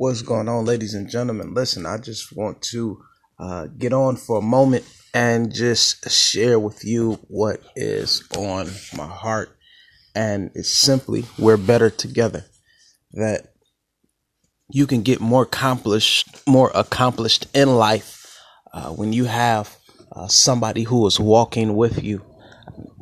What's going on, ladies and gentlemen? Listen, I just want to uh, get on for a moment and just share with you what is on my heart. And it's simply, we're better together. That you can get more accomplished, more accomplished in life uh, when you have uh, somebody who is walking with you.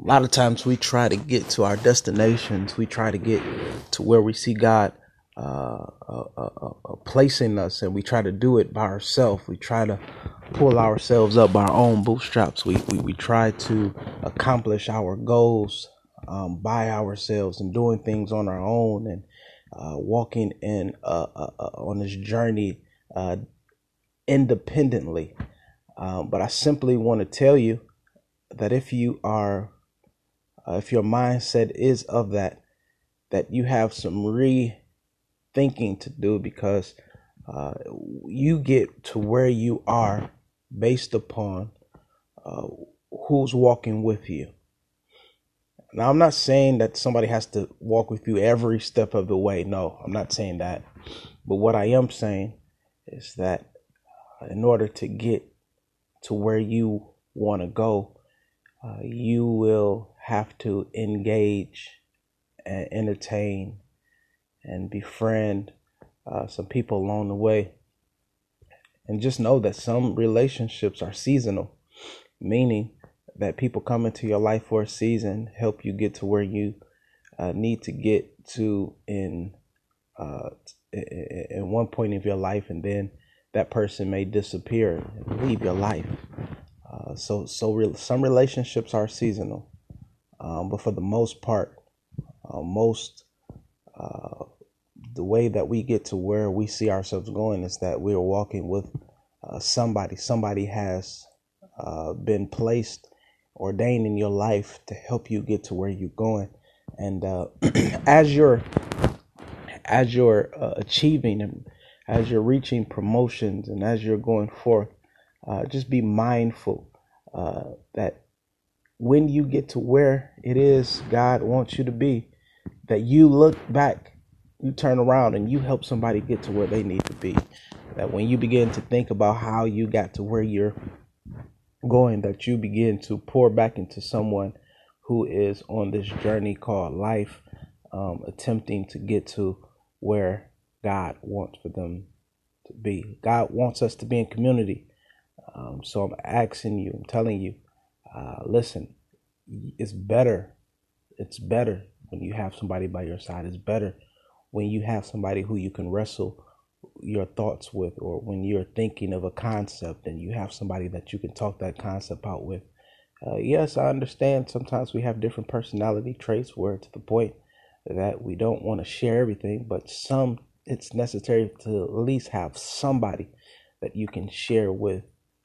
A lot of times we try to get to our destinations, we try to get to where we see God uh, uh, uh, uh, placing us, and we try to do it by ourselves. We try to pull ourselves up by our own bootstraps. We we, we try to accomplish our goals um, by ourselves and doing things on our own and uh, walking in uh, on this journey independently. Um, but I simply want to tell you that if you are, if your mindset is of that, that you have some re thinking to do because uh, you get to where you are based upon uh, who's walking with you. Now, I'm not saying that somebody has to walk with you every step of the way. No, I'm not saying that. But what I am saying is that uh, in order to get to where you want to go, uh, you will have to engage and entertain and befriend uh, some people along the way. And just know that some relationships are seasonal, meaning that people come into your life for a season, help you get to where you uh, need to get to in uh, in one point of your life, and then that person may disappear and leave your life. Uh, so, so re- some relationships are seasonal, um, but for the most part, uh, most uh, the way that we get to where we see ourselves going is that we are walking with uh, somebody. Somebody has uh, been placed, ordained in your life to help you get to where you're going. And uh, as you're as you're uh, achieving and as you're reaching promotions and as you're going forth, uh, just be mindful uh, that when you get to where it is God wants you to be, that you look back you turn around and you help somebody get to where they need to be. That when you begin to think about how you got to where you're going, that you begin to pour back into someone who is on this journey called life, um, attempting to get to where God wants for them to be. God wants us to be in community. Um, so I'm asking you, I'm telling you, uh, listen, it's better. It's better when you have somebody by your side. It's better when you have somebody who you can wrestle your thoughts with, or when you're thinking of a concept and you have somebody that you can talk that concept out with. Uh, yes, I understand sometimes we have different personality traits where to the point that we don't want to share everything, but some it's necessary to at least have somebody that you can share with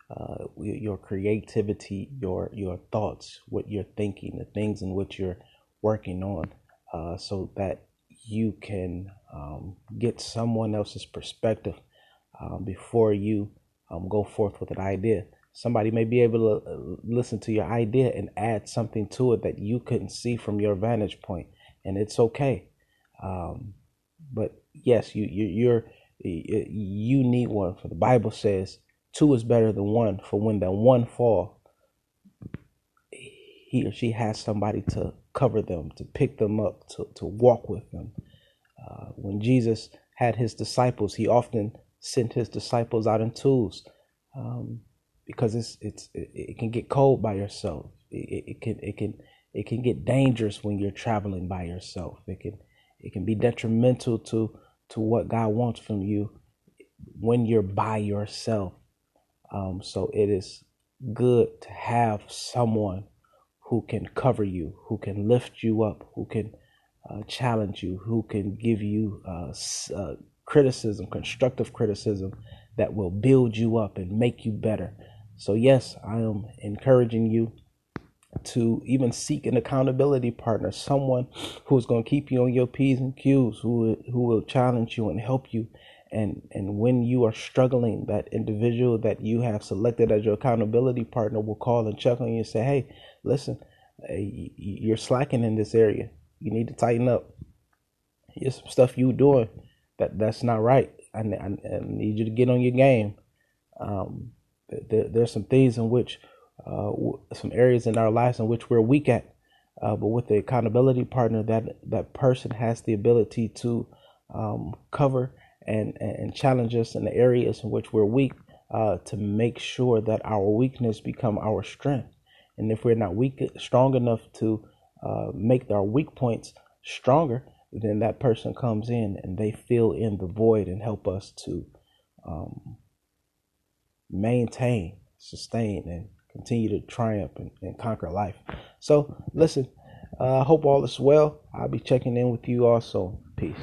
uh, your creativity, your your thoughts, what you're thinking, the things in which you're working on, uh, so that you can um, get someone else's perspective um, before you um, go forth with an idea. Somebody may be able to uh, listen to your idea and add something to it that you couldn't see from your vantage point, and it's okay. Um, but yes, you, you you're you need one. For the Bible says two is better than one. For when that one fall, he or she has somebody to cover them, to pick them up, to, to walk with them. Uh, when Jesus had his disciples, he often sent his disciples out in twos um, because it's it's it, it, can get cold by yourself. It, it, can it can it can get dangerous when you're traveling by yourself. It can it can be detrimental to to what God wants from you when you're by yourself. Um, so it is good to have someone who can cover you, who can lift you up, who can uh, challenge you, who can give you uh, uh, criticism, constructive criticism that will build you up and make you better. So, yes, I am encouraging you to even seek an accountability partner, someone who's going to keep you on your P's and Q's, who, who will challenge you and help you. And, and when you are struggling, that individual that you have selected as your accountability partner will call and check on you and say, Hey, listen, you're slacking in this area. You need to tighten up. Here's some stuff you doing that that's not right. I, I, I need you to get on your game. Um, there, there's some things in which, uh, some areas in our lives in which we're weak at, uh, but with the accountability partner, that that person has the ability to um, cover and and challenge us in the areas in which we're weak, uh, to make sure that our weakness become our strength. And if we're not weak, strong enough to uh, make our weak points stronger, then that person comes in and they fill in the void and help us to um, maintain, sustain, and continue to triumph and, and conquer life. So, listen, uh, I uh, hope all is well. I'll be checking in with you also. Peace.